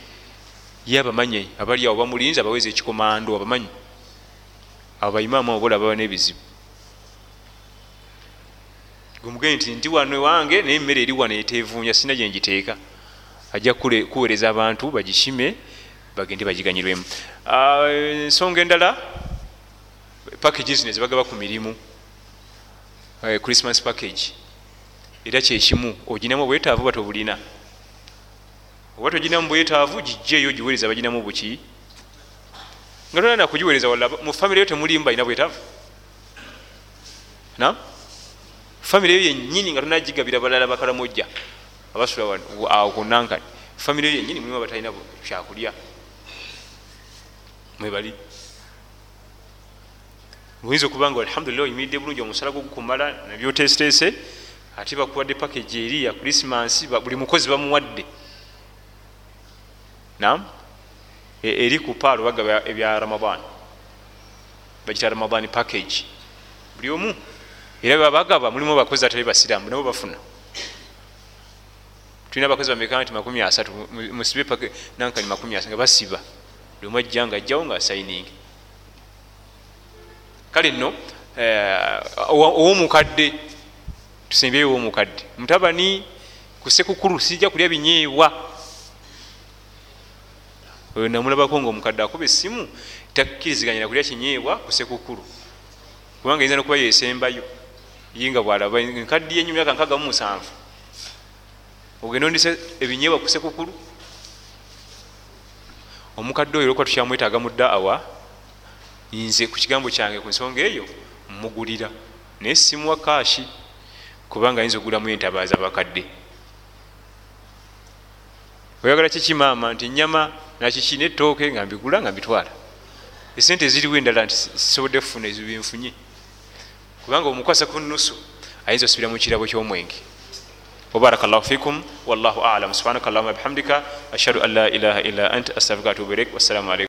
Speaker 1: Ye abamanyi abali awo bamulinzi abaweza ekikomando abamanyi. Abo baimamu abo bola baba n'ebizibu. Gwemugende nti ndi wano wange naye emmere eri wano etevunya sina gyengiteeka ajja kuweereza abantu bagishime bagende bagiganyirwemu. Ensonga endala packages nezibagaba ku mirimu. Christmas package. Era kyekimu oginamu obwetaavu batobulina oba toginamu bwetaavu gijjeeyo giweereza baginamu buki? Nga tonana kugiweereza wala mu famire yo temulimu balina bwetaavu. Na? Famire yo yennyini nga tonagigabira balala bakalamojja abasula awo kunankani famire yo yenyini mulimu abatalina kyakulya. Mwebali oyinza okuba nga alhamdulillah oyimiridde bulungi omusala gwo gukumala nabyotesitese ate bakuwadde package eri ya krisimansi buli mukozi bamuwadde. Nam e, eri ku paalo bagaba ebya ramadan bagita ramadan package. Buli omu era babagaba mulimu abakozi atali basiramu nabo bafuna tulina abakozi bameka nti makumi asatu musibe nankani makumi asatu nga basiba. Omu ajja nga ajjawo nga asayiningi kale nno eh, owomukadde tusembyeyo owomukadde. Mutabani kusekukulu sijja kulya binyeebwa. Oyo namulabako nga omukadde akuba essimu takkiriziganyira kulya kinyeebwa kusekukulu kubanga yinza nokuba yesembayo yinga bwalaba nkaddi yenyu myaka nkagamu musanvu ogenda ondisa ebinyeebwa kusekukulu omukadde oyo olwokuba tukyamwetaaga mu daawa nze ku kigambo kyange ku nsonga eyo mugulira naye simuwa kaashi kubanga ayinza okugulamu entabaaza bakadde oyagala kiki maama nti nyama nakiki netooke nga mbigula nga mbitwala? Esente eziriwo endala nti sisobodde kufuna ezo byenfunye kubanga omukwasa ku nusu ayinza osubira mu kirabo kyomwenge وبارك الله فيكم والله أعلم سبحانك اللهم وبحمدك أشهد أن لا إله إلا أنت أستغفرك وأتوب إليك والسلام عليكم